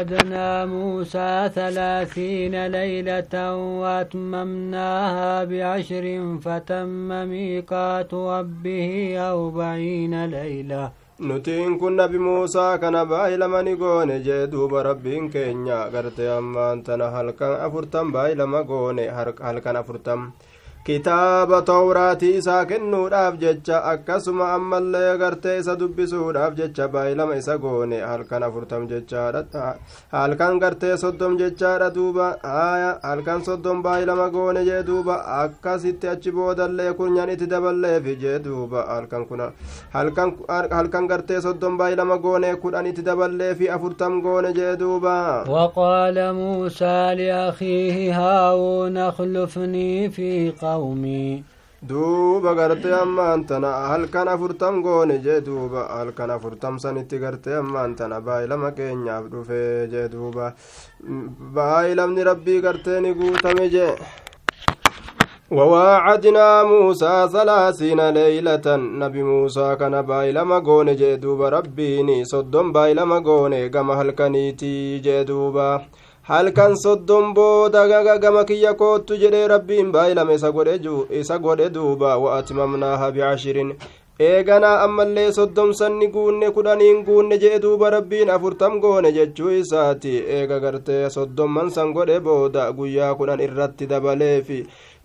وعدنا موسى ثلاثين ليلة وأتممناها بعشر فتم ميقات ربه أربعين ليلة nutiin kun nabi muusaa kana baay'ilama ni goone jee duuba rabbiin keenya garte ammaan tana halkan afurtam baay'ilama goone halkan afurtam kitaaba tawraatii isaa kennuudhaaf jecha akkasuma ammallee gartee isa dubbisuudhaaf jecha baay'ilama isa goone halkan afurtam jechaadha halkan gartee soddom jechaadha duuba haya halkan soddom baay'ilama goone jee duuba akkasitti achi boodallee kunyan itti daballeefi jee duuba halkan kuna halkan gartee soddom baay'ilama goone kudhan itti daballeefi afurtam goone jee duuba وقال موسى لأخيه هارون اخلفني في قومي قومي duuba gartee ammaan tana halkan afurtam goone jee duuba halkan afurtam sanitti gartee ammaan tana baay'ilama keenyaaf dhufe jee duuba baay'ilamni rabbii gartee ni guutame jee وواعدنا موسى ثلاثين ليلة نبي موسى كان بايلما غوني جدوبا ربيني صدم بايلما غوني كما هلكنيتي جدوبا halkan soddon booda gaga gama kiyya koottu jedhee rabbiin baay'ilame isa godhe duuba wa'atmamnaaha bicashirin eeganaa ammallee soddomsanni guunne kudhaniin guunne jee duuba rabbiin afurtam goone jechuu isaati eega gartee soddomman san godhe booda guyyaa kudhan irratti dabaleefi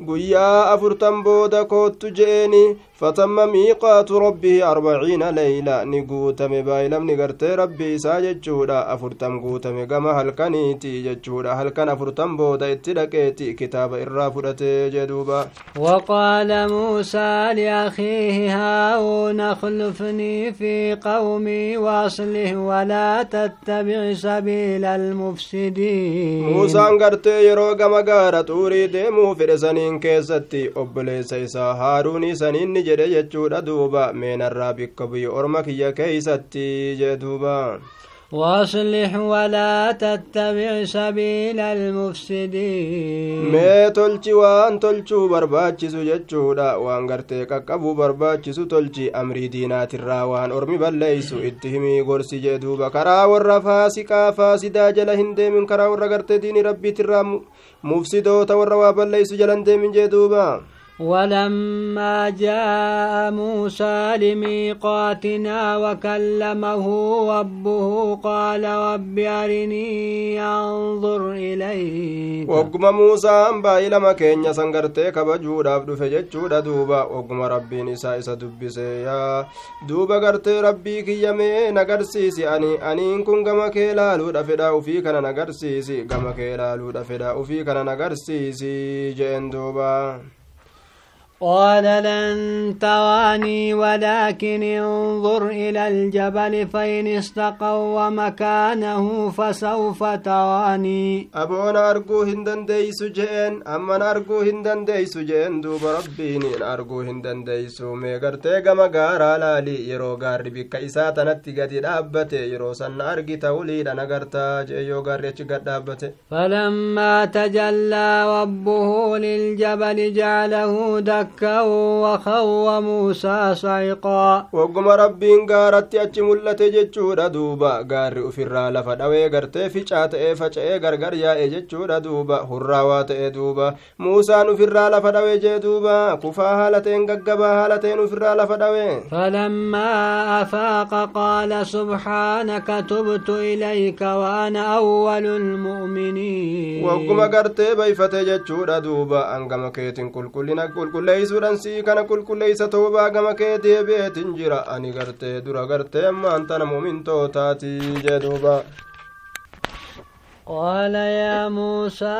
guyyaa afurtan booda koottu je'eeni rabbihi arbaciina leyla ni guutame baay'ilamni gartee rabbi isaa jechuudha afurtam guutame gama halkaniiti jechuudha halkan afurtan booda itti dhaqeeti kitaaba irraa fudhatee jeduuba وقال موسى لأخيه هارون اخلفني في قومي وأصلح ولا تتبع سبيل المفسدين موسى gaara xuurii deemuu fedhe saniin keessatti obboleessa isaa haaruunii saniin ni jedhe jechuudha duuba meenarraa bikka biyya orma kiyya keeysatti jee duuba واصلح ولا تتبع سبيل المفسدين mee tolchi waan tolchuu barbaachisu jechuudha waan gartee qaqqabuu barbaachisu tolchi amrii diinaatirraa waan ormi balleeysu itti himii gorsi jee duuba karaa warra faasiqaa faasidaa jala hin deemin karaa warra gartee diini rabbiitirraa mufsidoota warra waa balleeysu jala hin deemin jee duuba ولما جاء موسى لميقاتنا وكلمه ربه قال رب أرني أنظر إليك وقم موسى أنبا إلى مكين سنغرتي كبجودا بدف جتشودا دوبا وقم ربي نساء سدبسي يا دوبا غرتي ربي كيامي نغرسيسي أني أني كن غما كيلالو دفدا وفي كان نغرسيسي غما كيلالو دفدا وفي كان نغرسيسي جين دوبا قال لن تراني ولكن انظر إلى الجبل فإن استقر مكانه فسوف تراني. أبون أرجو هندن ديس جين أما أرجو هندن ديس جين دوب ربيني أرجو هندن ديس ميغرتي غما غارا لالي يرو غاري بك إساتا نتيغتي دابته يرو سن أرجي توليد نغرتا جيو غاري دابته. فلما تجلى ربه للجبل جعله دكا دكا وخو موسى صعقا وقم ربين غارت أتش ملت جتشورا دوبا غاري أفرا لفا دوي غرتي فيشات إي فچئي غرغر يا إي جتشورا دوبا هراوات إي دوبا موسى نفرا لفا دوي جي دوبا كفا هالتين غغبا هالتين أفرا لفا دوي فلما أفاق قال سبحانك تبت إليك وأنا أول المؤمنين وقم غرتي بيفتي جتشورا دوبا أنغم كيتين كل كلنا كل كل qulqulleeysuudhan sii kana qulqulleeysa toobaa gama kee deebi'eetin jira ani gartee dura gartee ammaan tana muumintootaati jee duuba قال يا موسى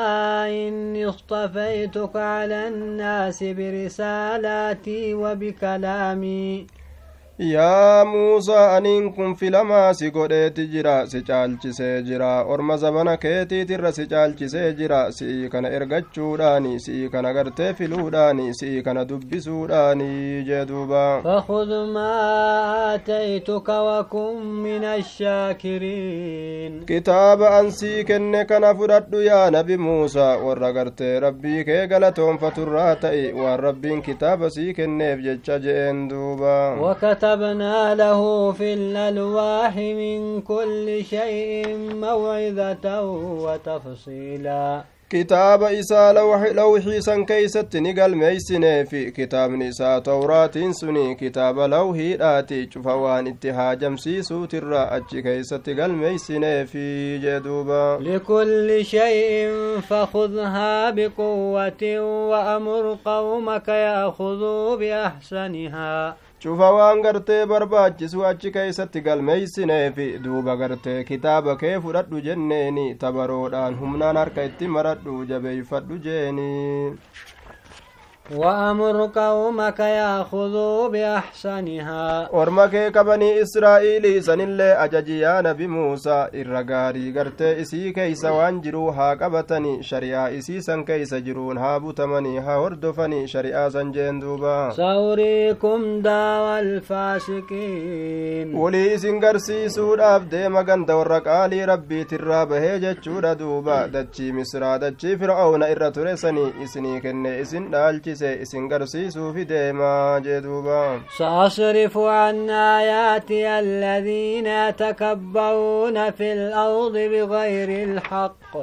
إني اصطفيتك على الناس برسالاتي وبكلامي yaa muusaa aniin kun filamaa si godheeti jira si caalchisee jira orma zabana keetiitirra si caalchisee jira si'ii kana ergachuudhaani si'ii kana gartee filuudhaani si'ii kana dubbisuudhaani jee duuba فخذ ما آتيتك وكن من الشاكرين kitaaba an sii kenne kana fudhadhu yaa nabi muusaa warra gartee rabbii kee galatoonfaturraa ta'i waan rabbiin kitaaba sii kenneef jecha je'een duuba وكتبنا له في الألواح من كل شيء موعظة وتفصيلا. كتاب إساء لوحي لوحي سن كيست نقل في كتاب نساء توراة سني كتاب لوحي آتي شفوان اتهاج مسيسو ترى أجي كيست قل في جدوبا. لكل شيء فخذها بقوة وأمر قومك يأخذوا بأحسنها. Cufa waan gartee barbaachisu achi keeysatti galmeeysineefi duuba gartee kitaaba kee fudhadhu jenneeni tabaroodhaan humnaan harka itti maradhu jabeeyfadhu jeeni وأمر قومك يأخذوا بأحسنها. ورمك كبني إسرائيل سن الله أججي يا نبي موسى الرقاري قرت إسي كيس وانجرو ها قبتني شريعة إسي سن كيس جرون ها بوتمني ها وردفني شريعة سنجين دوبا. سأريكم داوى الفاسقين. ولي إسن قرسي سوداف ديما قند ورقالي ربي ترابه جتشورا دوبا. دجي مصر دجي فرعون إرى ترسني إسني كن إسن دالجي barsiise isin garsiisuufi deemaa jee duuba سأصرف عن آياتي الذين يتكبرون في الأرض بغير الحق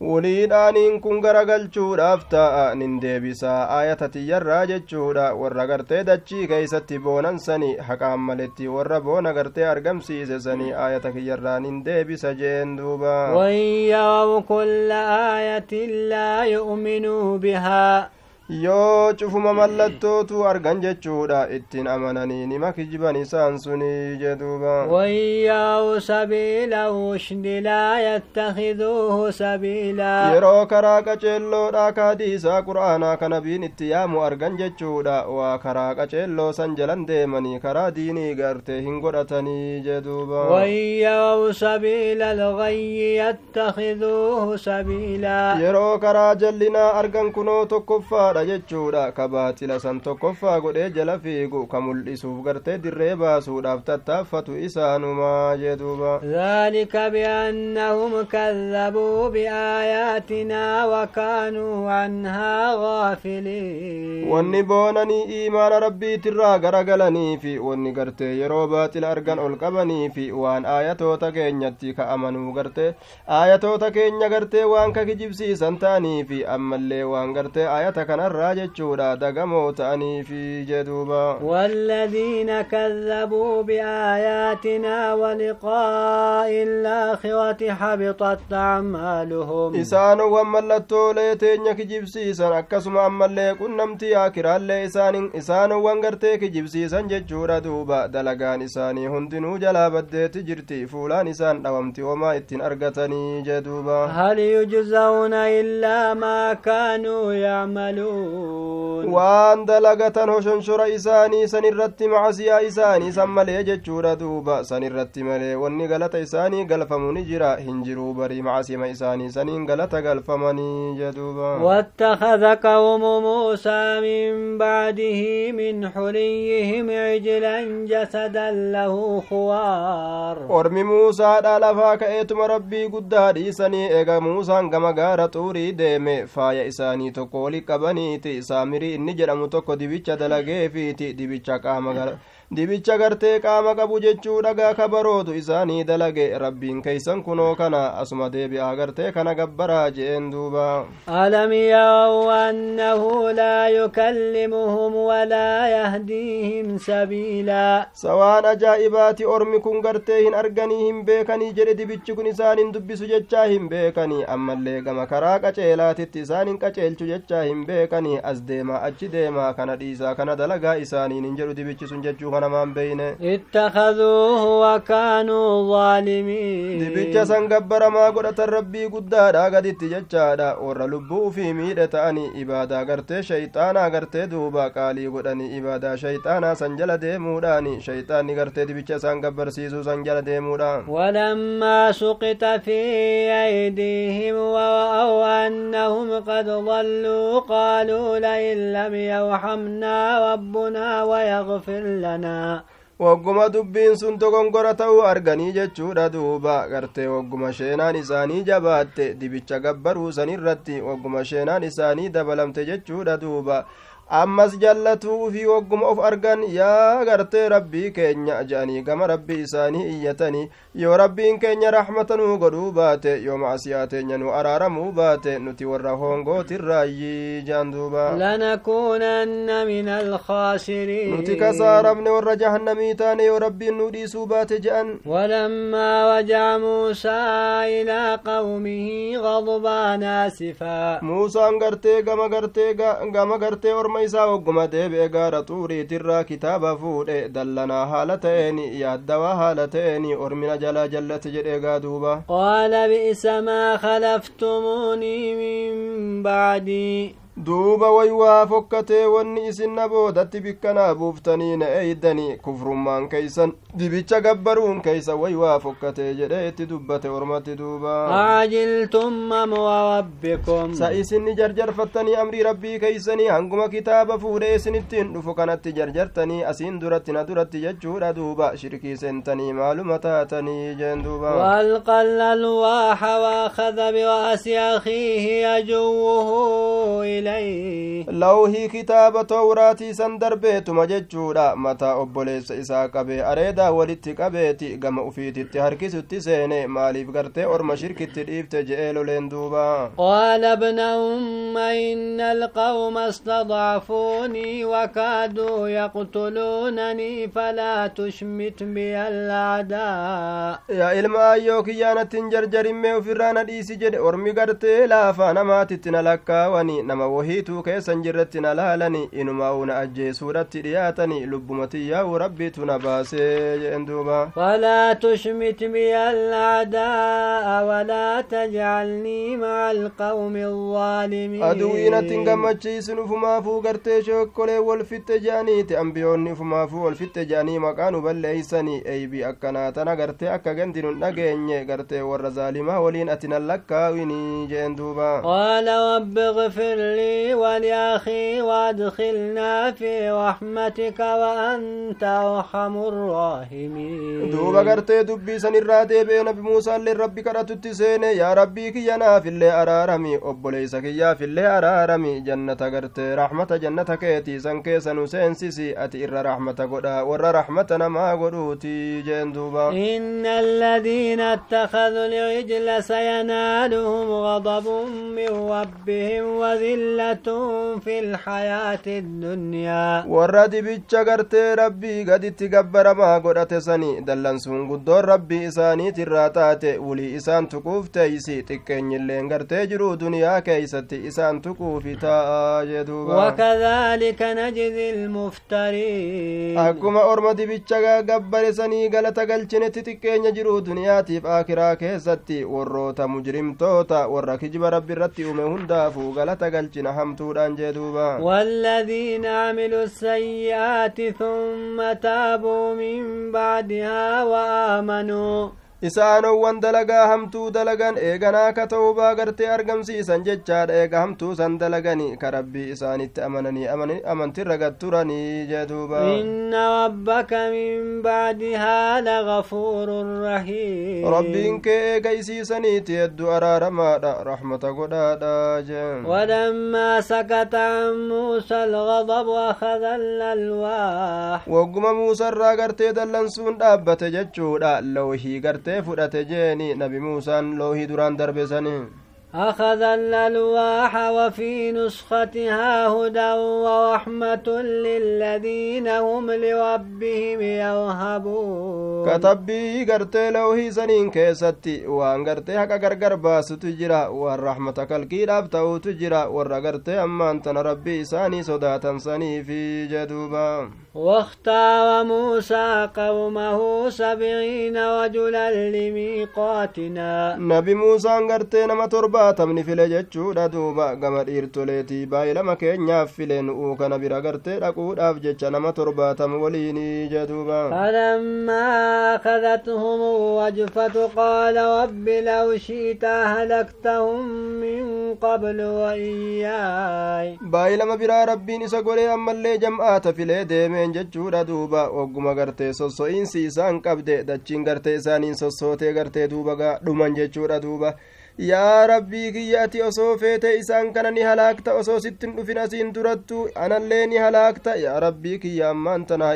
wuliidhaaniin kun garagalchuudhaaf ta'a nin deebisaa aayata tiyyarraa jechuudha warra gartee dachii keeysatti boonansani haqaan maletti warra boona gartee argamsiise sanii aayata kiyyarraa nin deebisa jeen duuba وإن كل آية لا يؤمنوا بها yoo cufuma mallattootu argan jechuudha ittiin amananii nima kijiban isaan suni jeduuba wayyaa'u sabiila rushdi laa yattakiduuhu sabiilaa yeroo karaa qaceelloodha kaadii isaa qur'aanaa kana biin itti yaamu argan jechuudha waa karaa qaceelloo san jalan deemanii karaa diinii gartee hin godhatanii jeduuba wayyaa'u sabiila algayyi yattakiduuhu sabiilaa yeroo karaa jallinaa argan kunoo tokkoffaadha tokkodha jechuudha. Ka baaxila san tokkoffaa godhee jala fiigu ka mul'isuuf gartee dirree baasuudhaaf tattaaffatu isaanumaa jeduuba ذلika biannahum kazzabuu biaayaatinaa wakaanuu anhaa gaafiliin wanni boonanii iimaana rabbiitirraa garagalanii fi wanni gartee yeroo baaxila argan ol qabanii fi waan aayatoota keenyatti ka amanuu gartee aayatoota keenya gartee waan ka kijibsiisan ta'anii fi ammallee waan gartee aayata kana kanarraa jechuudha. Dagamoo ta'aniifi jeduuba والذين كذبوا بآياتنا ولقاء الآخرة حبطت أعمالهم. إسان وملتو ليتين كجبسيسا أكسما أمالي كنمتي آكرالي إسان إسان وانغرتي كجبسيسا ججورا دوبا دلقان إساني هندنو جلا بديت جرتي فولان إسان دومتي وما إتن أرغتني جدوبا هل يجزون إلا ما كانوا يعملون؟ O waan dalagatan hoshonshora isaanii san irratti macasiyaa isaanii san malee jechuudha duuba san irratti malee wanni galata isaanii galfamu ni jira hin jiruu barii macasima isaanii saniin galata galfamanii jeduuba واتخذ قوم موسى من بعده من حليهم عجلا جسدا له خوار ormi muusaadha lafaa ka'eetuma rabbii guddaa dhiisanii eega muusaan gama gaara xuurii deeme faaya isaanii tokko wali qabaniiti saamirii inni jedhamu tokko dibicha dalageefiiti dibicha qaama dibicha gartee qaama qabu jechuu dhagaa kabarootu isaanii dalage rabbiin keeysan kunoo kana asuma deebi'aa gartee kana gabbaraa je'een duuba ألم يروا أنه لا يكلمهم ولا يهديهم سبيلا sawaan ajaa'ibaati ormi kun gartee hin arganii hin beekanii jedhe dibichi kun isaan hin dubbisu jechaa hin beekanii ammallee gama karaa qaceelaatitti isaan hin qaceelchu jechaa hin beekanii as deemaa achi deemaa kana dhiisaa kana dalagaa isaaniin hin jedhu dibichi sun jechuu kanamaan beeyne اتخذوه وكانوا ظالمين gabbaramaa godhatan rabbii guddaadha gaditti jechaadha warra lubbuu ufii miidhe ta'anii ibaadaa gartee shayxaanaa gartee duuba qaalii godhanii ibaadaa shayxaanaa san jala deemuudhaani shayxaanni gartee dibicha isaan gabbarsiisuu san jala deemuudhaan ولما سقط في أيديهم ورأوا أنهم قد ضلوا قالوا لئن لم يرحمنا ربنا ويغفر لنا wagguma dubbiin sun dogongora ta'uu arganii jechuudha duuba gartee wagguma sheenaan isaanii jabaatte dibicha gabbaruu san irratti wagguma sheenaan isaanii dabalamte jechuudha duuba ammas jallatuu ufii wogguma of argan yaa gartee rabbii keenya je'anii gama rabbii isaanii iyyatanii yoo rabbiin keenya raxmata nuu godhuu baate yoo macsiyaa teenya nu araaramuu baate nuti warra hoongootirraayyii jean duuba nuti kasaaramne warra jahannamii taane yoo rabbiin nu dhiisuu baate je'an ولما وجع موسى إلى قومه غضبان آسفا muusaan gartee gama gartee gama gartee orma isaa wogguma deebi'e gaara xuuriitirraa kitaaba fuudhe dallanaa haala ta'een yaaddawaa haala ta'een ormina jalaa jallate jedhe gaa duuba قال بئس ما خلفتموني من بعدي duuba way waa fokkatee wanni isinna boodatti bikkanaa buuftanii na eeydanii kufrummaan keeysan dibicha gabbaruun keeysa way waa fokkatee jedhe itti dubbate ormatti duuba عجلتم أمر ربكم sa isinni jarjarfattanii amrii rabbii keeysanii hanguma kitaaba fuudhe isinittiin dhufu kanatti jarjartanii asiin duratti na duratti jechuudha duuba shirkii seentanii maaluma taatanii jeen duuba وألقى الألواح وأخذ برأس أخيه يجوه إليه lawhii kitaaba towraatii san darbeetuma jechuudha mataa obboleessa isaa qabee areedaa walitti qabeeti gama ufiititti harkisutti seene maaliif gartee orma shirkitti dhiifte je'ee loleen duuba قال ابن أم إن القوم استضعفوني وكادوا يقتلونني فلا تشمت بي الأعداء yaa ilma ayyoo kiyyaanattin jarjarimmee ufirraa na dhiisi jedhe ormi gartee laafaa namaatitti na lakkaawani nama wahiituu keessan jirratti na laalani inumaa'u na ajjeesuudhatti dhiyaatani lubbumati yaa'u rabbiitu na baasee jedhen duuba فلا تشمت بي الأعداء ولا تجعلني مع القوم الظالمين aduwiinattin gammachiisin ufumaafuu gartee shokkolee wal fitte je'aniiti ambiyoonni ufumaafuu wal fitte je'anii maqaa nu balleeysanii eybi akkanaa tana gartee akka gandi nun dhageenye gartee warra zaalimaa waliin ati nan lakkaawinii jeen duuba قال رب اغفر لي ولأخي وادخلنا في رحمتك وأنت أرحم الراحمين. دوبا قرتي دبي سن الرادي بين بموسى للرب كرات التسين يا ربي كينا في اللي أرارمي أبو ليس كيا في اللي أرارمي جنة قرتي رحمة جنة كيتي سن كيسا سيسي أتئر رحمة قدا ور رحمة نما قدوتي جين دوبا. إن الذين اتخذوا العجل سينالهم غضب من ربهم وذل ذِلَّةٌ فِي الْحَيَاةِ الدُّنْيَا. وَرَدِ بِالشَّجَرِ رَبِّي قَدْ تَغَبَّرَ مَا قُرَتَ سَنِي. دَلَّنْ سُنْغُدُ رَبِّي إِسَانِي تِرَاتَاتِ وَلِي إِسَانْ تُكُفْتَ إِسِي تِكَنِ لِنْغَرْتَ جِرُو دُنْيَا كَيْسَتِ. إِسَانْ تُكُفِتَ أَجَدُوبَا وَكَذَلِكَ نَجْزِي الْمُفْتَرِينَ. أَكُمَ أُرْمَدِ بِالشَّجَ غَبَّرَ سَنِي. غَلَتَ غَلْچِنِ تِكَنِ جِرُو دُنْيَا تِفْ آخِرَا كَيْسَتِ. وَرُوتَ مُجْرِمْ تُوتَ وَرَكِجْ بَرَبِّ رَتِّي أُمَهُنْدَا فُغَلَتَ غَلْچِ galchina hamtuudhaan jee duuba والذين عملوا السيئات ثم تابوا من بعدها وآمنوا. Isaanowwan dalagaa hamtuu dalagan eeganaa ka ta'ubaa gartee argamsiisan jechaadha eega hamtuu san dalagani ka rabbii isaanitti amananii amantirra gatturanii jeduuba إن ربك من بعدها لغفور رحيم rabbiin kee eega isiisaniiti hedduu araaramaadha raxmata godhaadha jeen ولما سكت عن موسى الغضب أخذ الألواح wogguma muusarraa gartee dallansuun dhaabbate jechuudha loohii gartee fudhate jeeni nabi muusaan loohii duraan darbe sanii أخذ الألواح وفي نسختها هدى ورحمة للذين هم لربهم يرهبون gartee loohii saniin keessatti waan gartee haqa gargar baasutu jira waan rahmata kalqiidhaaf ta'utu jira warra gartee ammaan tana rabbii isaanii sodaatan saniifi jeduuba واختار موسى قومه سبعين رجلا لميقاتنا. نبي موسى انغرتي نما تربات من في لجتشو دوبا غما ارتوليتي باي لما كي نافلين اوكا نبي رغرتي رقود افجتش نما تربات موليني جدوبا. فلما اخذتهم الوجفة قال رب لو شئت اهلكتهم من قبل وإياي. باي لما برا ربي نسا قولي اما اللي جمعات في لديمين deemeen jechuudha duuba ogguma gartee sosso'iinsi isaan qabde dachiin gartee isaaniin sossootee gartee duuba dhuman jechuudha duuba yaa rabbii kiyya ati osoo feete isaan kana ni halaakta osoo sittin dhufin asiin durattu anallee ni halaakta yaa rabbii kiyya ammaan tana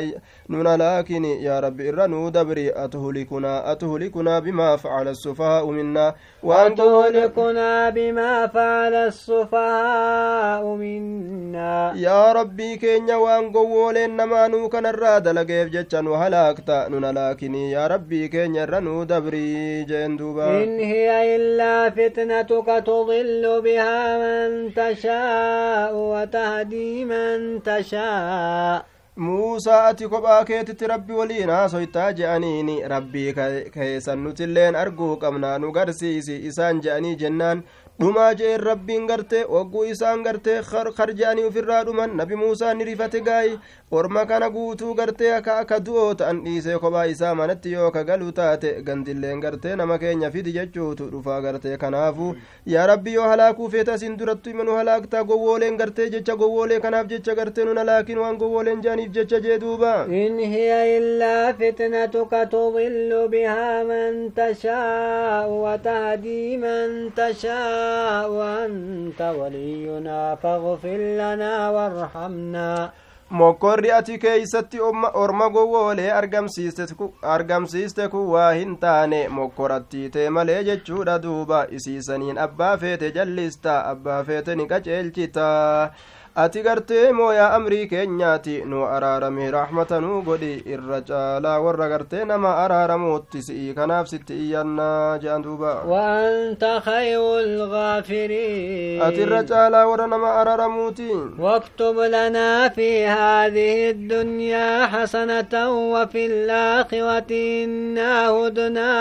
nun halaakini yaa rabbi irra nuu dabri atuhlikunaa atuhlikunaa bimaa facala السفهاء منا وأن تهلكنا بما فعل السفهاء منا يا ربي كينيا وأن قوولين نمانو كان الراد لقيف جتشا وهلاكتا ننلاكني يا ربي كينيا رنو دبري جين دوبا إن هي إلا فتنتك تضل بها من تشاء وتهدي من تشاء muusaa ati kophaa keetitti rabbi waliin haasoytaa je'aniini rabbii keessan nutilleen arguu qabnaa nu garsiisi isaan je'anii jennaan dhumaa je'een rabbiin garte wagguu isaan garte karja'anii ufirraa dhuman nabi muusaa ni rifate gaayi. Orma kana guutuu gartee akka akka du'oo ta'an dhiisee kophaa isaa manatti yoo ka galu taate gandilleen gartee nama keenya fidi jechuutu dhufaa gartee kanaafu. Yaa rabbi yoo halaakuu feeta asin durattu ima nu halaaktaa gowwooleen gartee jecha gowwoolee kanaaf jecha gartee nun halaakin waan gowwooleen jaaniif jecha jee duuba. In hiya illaa fitnatuka tudillu bihaa man tashaa'u watahdii man tashaa'u anta waliyunaa faghfir lanaa warhamnaa mokkorri ati keeysatti orma gowwoolee argamsiiste kun waa hin taane. Mokkorattiitee malee jechuudha duuba. Isiisaniin abbaa feete jallista abbaa feete ni qaceelchita ati gartee mooyaa amrii keenyaati nu araarame raxmata nuu godhi irra caalaa warra gartee nama araaramuutti si'ii kanaaf sitti iyyannaa je'an duuba waanta khayru lgaafiriin ati irra caalaa warra nama araaramuuti واكتب لنا في هذه الدنيا حسنة وفي الآخرة إنا هدنا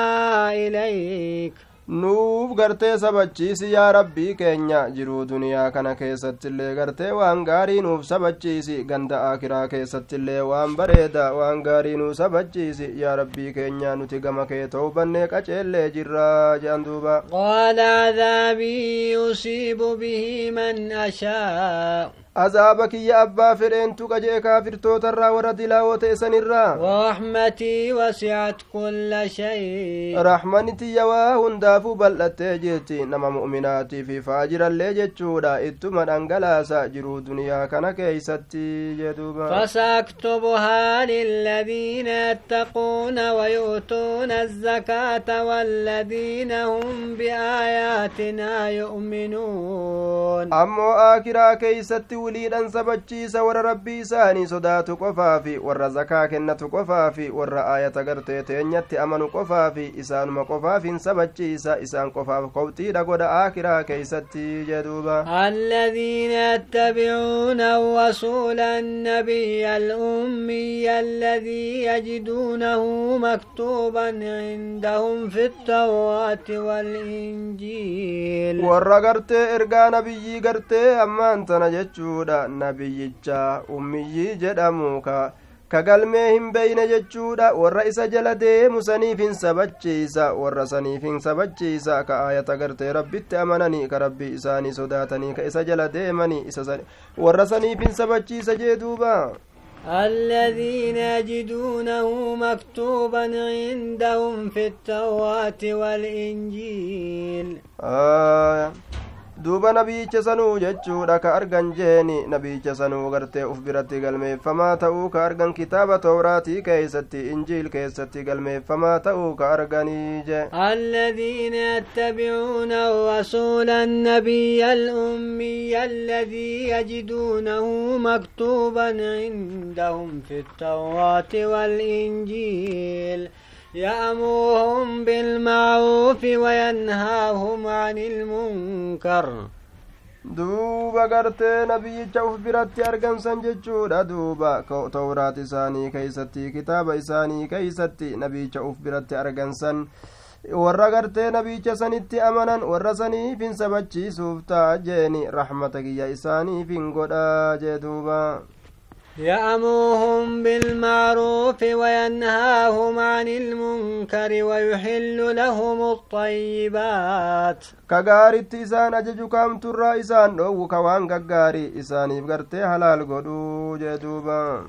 إليك nuuf gartee sabachiisi yaa rabbii keenya jiruu duniyaa kana keessattillee gartee waan gaarii nuuf sabachiisi ganda akiraa keessattillee waan bareeda waan gaarii nuuf sabachiisi yaa rabbii keenya nuti gama kee bannee qaceellee jirraa jedhan duuba. Qaala adaabii yusiibu bihi man ashaa azaaba kiyya abbaa fedheentu qajee kaafirtootarraa warra dilaawoo ta'e sanirraa raxmatii wasicat kulla shay raxmani tiyya waa hundaafuu bal'attee jirti nama mu'minaatii fi faajirallee jechuudha ittuma dhangalaasa jiruu duniyaa kana keeysatti jeduuba فساكتبها للذين يتقون ويؤتون الزكاة والذين هم بآياتنا يؤمنون أمو آكرا كيست wiliidhan sabachiisa warra rabbii isaanii sodaatu qofaa fi warra zakaa kennatu qofaa fi warra aayata gartee teenyatti amanu qofaa fi isaanuma qofaaf hin sabachiisa isaan qofaaf kobxiidha godha aakiraa keeysatti jeduuba الذين يتبعون الرسول النبي الأمي الذي يجدونه مكتوبا عندهم في التوراة والإنجيل warra gartee ergaa nabiyyii gartee ammaan tana jechuudha nabiyyicha ummiyyii jedhamu ka ka galmee hin beyne jechuudha warra isa jala deemu saniif hin sabachiisa warra saniif hin sabachiisa ka aayata gartee rabbitti amananii ka rabbii isaanii sodaatanii ka isa jala deemanii warra saniif hin sabachiisa jee duuba الذين يجدونه مكتوبا عندهم في التوراة والإنجيل آه. Duuba nabiyicha sanuu jechuudha ka argan jeeni nabiyicha sanuu gartee uf biratti galmeeffamaa ta'uu ka argan kitaaba tawraatii keeysatti injiil keessatti galmeeffamaa ta'uu ka arganii je الذين يتبعون الرسول النبي الأمي الذي يجدونه مكتوبا عندهم في التوراة والإنجيل يأمرهم بالمعروف وينهاهم عن المنكر duuba gartee nabiyyicha uf biratti argamsan jechuudha duuba tawraat isaanii keeysatti kitaaba isaanii keeysatti nabiyyicha uf biratti argamsan warra gartee nabiyicha sanitti amanan warra saniif hin sabachiisuuf ta'a jeeni raxmata kiyya isaaniif hin godhaa jee duuba يأمرهم بالمعروف وينهاهم عن المنكر ويحل لهم الطيبات. كغارت إسان أجج كام ترى إسان أو كوان غغاري إسانيف غرتي حلال غدو جدوبا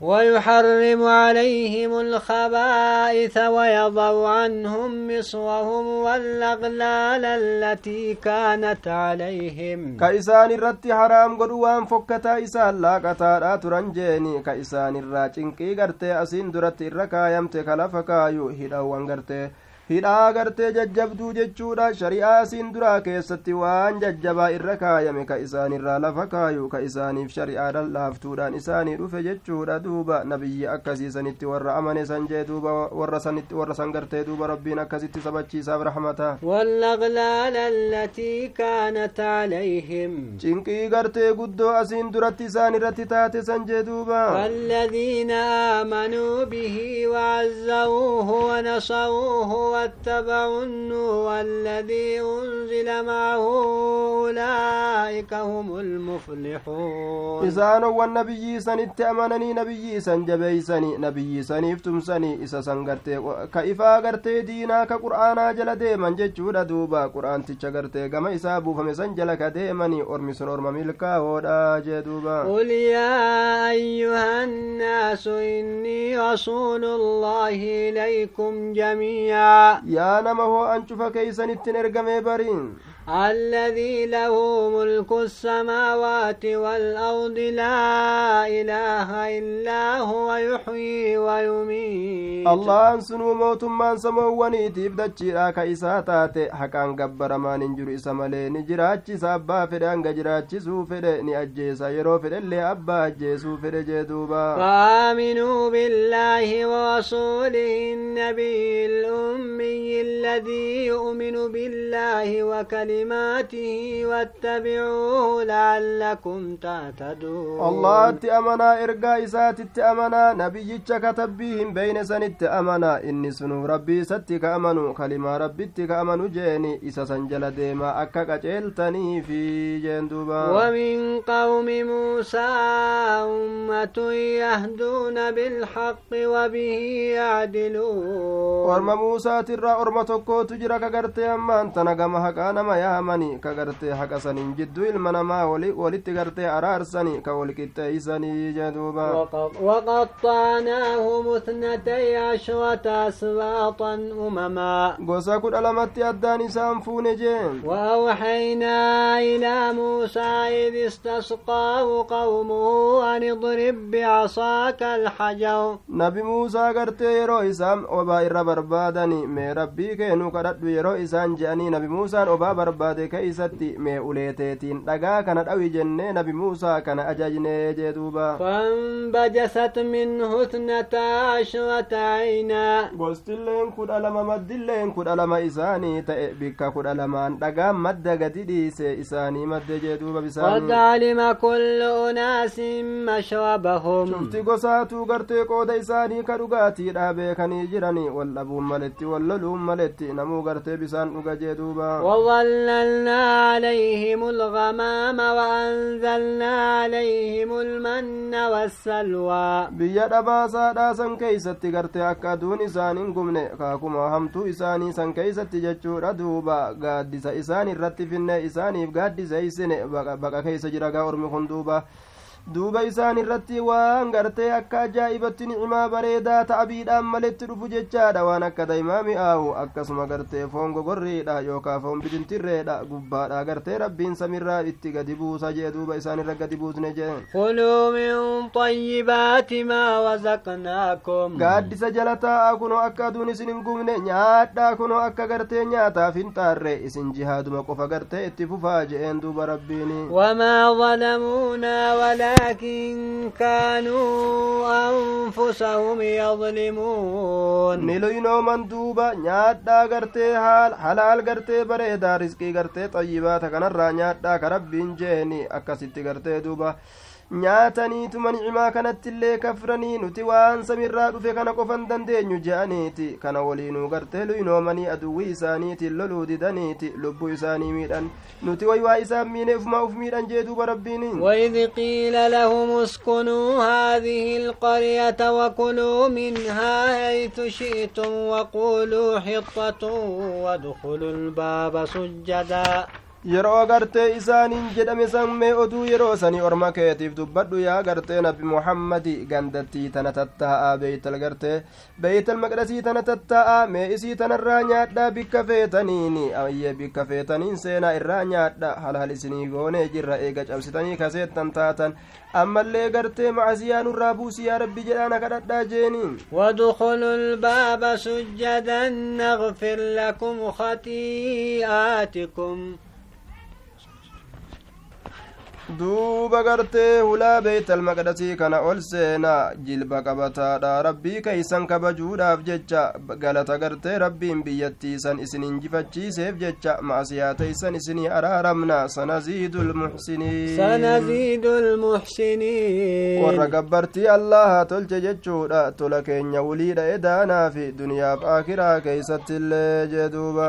ويحرم عليهم الخبائث ويضع عنهم مصرهم والأغلال التي كانت عليهم. كإسان الرت حرام قدوان فكتا إسان لا قتا ترنجيني كإسان الراچن كي غرتي أسين درت الركايمت كلفكايو هدوان غرتي hidhaa gartee jajjabduu jechuudha shari'aa siin duraa keessatti waan jajjabaa irra kaayame ka isaanirraa lafa kaayu ka isaaniif shari'aa laaftuudhaan isaanii dhufe jechuudha duuba nabiyyi akkasiisanitti warra amane san jee duuba warra sanitti warra san gartee duuba rabbiin akkasitti sabachiisaaf rahmata والأغلال التي كانت عليهم cinqii gartee guddoo asiin duratti isaan irratti taate san jee duuba والذين آمنوا به وعزروه ونصروه واتبعوا النور الذي أنزل معه أولئك هم المفلحون. إسان والنبي سنت أمنني نبي سن جبيسني نبي سنيف تمسني إسا سنغرتي كإفا غرتي دينا كقرآنا جل ديمن ججود دوبا قرآن تيچا غرتي كما إسا بوفم سن جلك ديمني أرمي سن أرمى ملكا ودا جدوبا قل يا أيها الناس إني رسول الله إليكم جميعا. Nama hoo an cufa keeysanittin ergamee bariin الذي له ملك السماوات والأرض لا إله إلا هو يحيي ويميت. الله سنو موت من سمووني تبدتشيرا كإسا تاتي حقان قبر ما ننجر إسا ملي نجراچي سابا فده أنجا جراچي سو فده ني أجيسا يرو فده اللي أبا أجيسو فده جدوبا فآمنوا بالله ورسوله النبي الأمي الذي يؤمن بالله وكلماته كلماته واتبعوه لعلكم تهتدون الله أمنا إرقا إسات أمنا نبي كتبهم بين سنت أمنا. إني سنو ربي ستك أمنوا كلمة ربي أمنوا جيني. إسا سنجل ديما أكا قجلتني في جندوبا. ومن قوم موسى أمة يهدون بالحق وبه يعدلون. ورم موسى ترى أرمى تكو تجرى كغرتي أما أنت نقم حقا نما yaamani ka gartee haqa saniin jidduu ilma namaa walitti gartee araarsani ka walqixxeeysanii jeduuba وقطعناهم اثنتي عشرة أسباطا أمما kudha lamatti addaan isaan fuune jeen وأوحينا إلى موسى إذ استسقاه قومه أن اضرب بعصاك الحجر nabi muusaa gartee yeroo isaan obaa irra barbaadani mee rabbii keenuu kadhadhu yeroo isaan je'anii nabi muusaan obaa barbaade keeysatti mee uleeteetiin dhagaa kana dhawi jennee nabi muusaa kana ajajnee jee duuba فانبجست منه اثنتا عشرة عينا gostilleen kudha lama maddilleen kudha lama isaanii ta'e bikka kudha lamaan dhagaan madda gadi dhiise isaanii madde jee duuba علم كل أناس مشربهم cufti gosaatuu gartee qooda isaanii ka dhugaatiidha beekanii jirani wal dhabuun maletti wal loluun maletti namuu gartee bisaan dhuga jee duuba وظللنا عليهم الغمام وأنزلنا عليهم المن والسلوى. بيا دبا سادا سن كي ستغرتي أكا دوني ساني قمني كاكما همتو إساني سن كي ستجتشو ردوبا قادسة إساني رتفن إساني بقادسة إساني بقا كي سجرقا أرمي خندوبا duuba isaan irratti waan gartee akka ajaa'ibatti nicimaa bareedaa ta'abiidhaan maletti dhufu jechaadha waan akka daa'imaa mi'aawu akkasuma gartee foon gogorriidha yookaan foon bidintirreedha gubbaadha gartee rabbiin samirraa itti gadi buusa jee duuba isaan irra gadi buusne jee كلوا من طيبات ما رزقناكم gaaddisa jala taa'a kunoo akka aduun isin hin gubne nyaadhaa kunoo akka gartee nyaataaf hin taarre isin jihaaduma qofa gartee itti fufaa je'een duuba rabbiini وما ظلمونا ولكن كانوا أنفسهم يظلمون ni luynooman duuba nyaadhaa gartee haal halaal gartee bareedaa risqii gartee xayyibaata kanarraa nyaadhaa ka rabbiin jeeni akkasitti gartee duuba nyaataniituma nicimaa kanattillee kafranii nuti waan samirraa dhufe kana qofan dandeenyu je'aniiti kana waliinuu gartee luynoomanii aduwwii isaaniitiin loluu didaniiti lubbuu isaanii miidhan nuti waywaa isaan miine ufumaa uf miidhan jee duuba rabbiini وإذ قيل لهم اسكنوا هذه القرية وكلوا منها حيث شئتم وقولوا حطة وادخلوا الباب سجدا yeroo agartee isaaniin jedhame san mee oduu yeroo sanii orma keetiif dubbadhu yaa gartee nabi muhammadi gandattii tana tattaa'a beeytal gartee beeytal maqdasii tana tattaa'a mee isii tanarraa nyaadha bikka feetaniini ayyee bikka feetaniin seenaa irraa nyaadha halhal isinii goonee jirra eega cabsitanii kaseettan taatan ammallee gartee macasiyaa nurraa buusi yaa rabbi jedhaana kadhadhaa jeeniin وادخلوا الباب سجدا نغفر لكم خطيئاتكم duuba gartee hulaa beeytal maqdasii kana ol seenaa jilba qabataadha rabbii keeysan kabajuudhaaf jecha galata gartee rabbiin biyyattiisan isin injifachiiseef jecha ma'asiyaa teeysan isinii araaramna sanaziidu lmuxsiniin warra gabbartii allaha tolche jechuudha tola keenya wuliidha edaanaa fi duniyaaf aakiraa keeysatti illee jee duuba